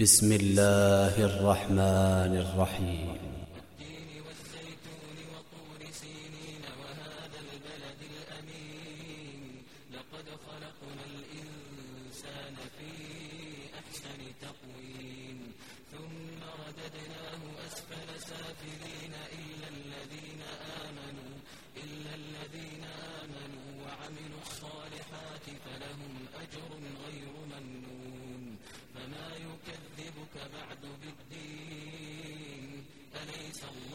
بسم الله الرحمن الرحيم. والتين والزيتون وطور سينين وهذا البلد الأمين لقد خلقنا الإنسان في أحسن تقويم ثم رددناه أسفل سافلين إلا الذين آمنوا إلا الذين آمنوا وعملوا الصالحات فلهم أجر some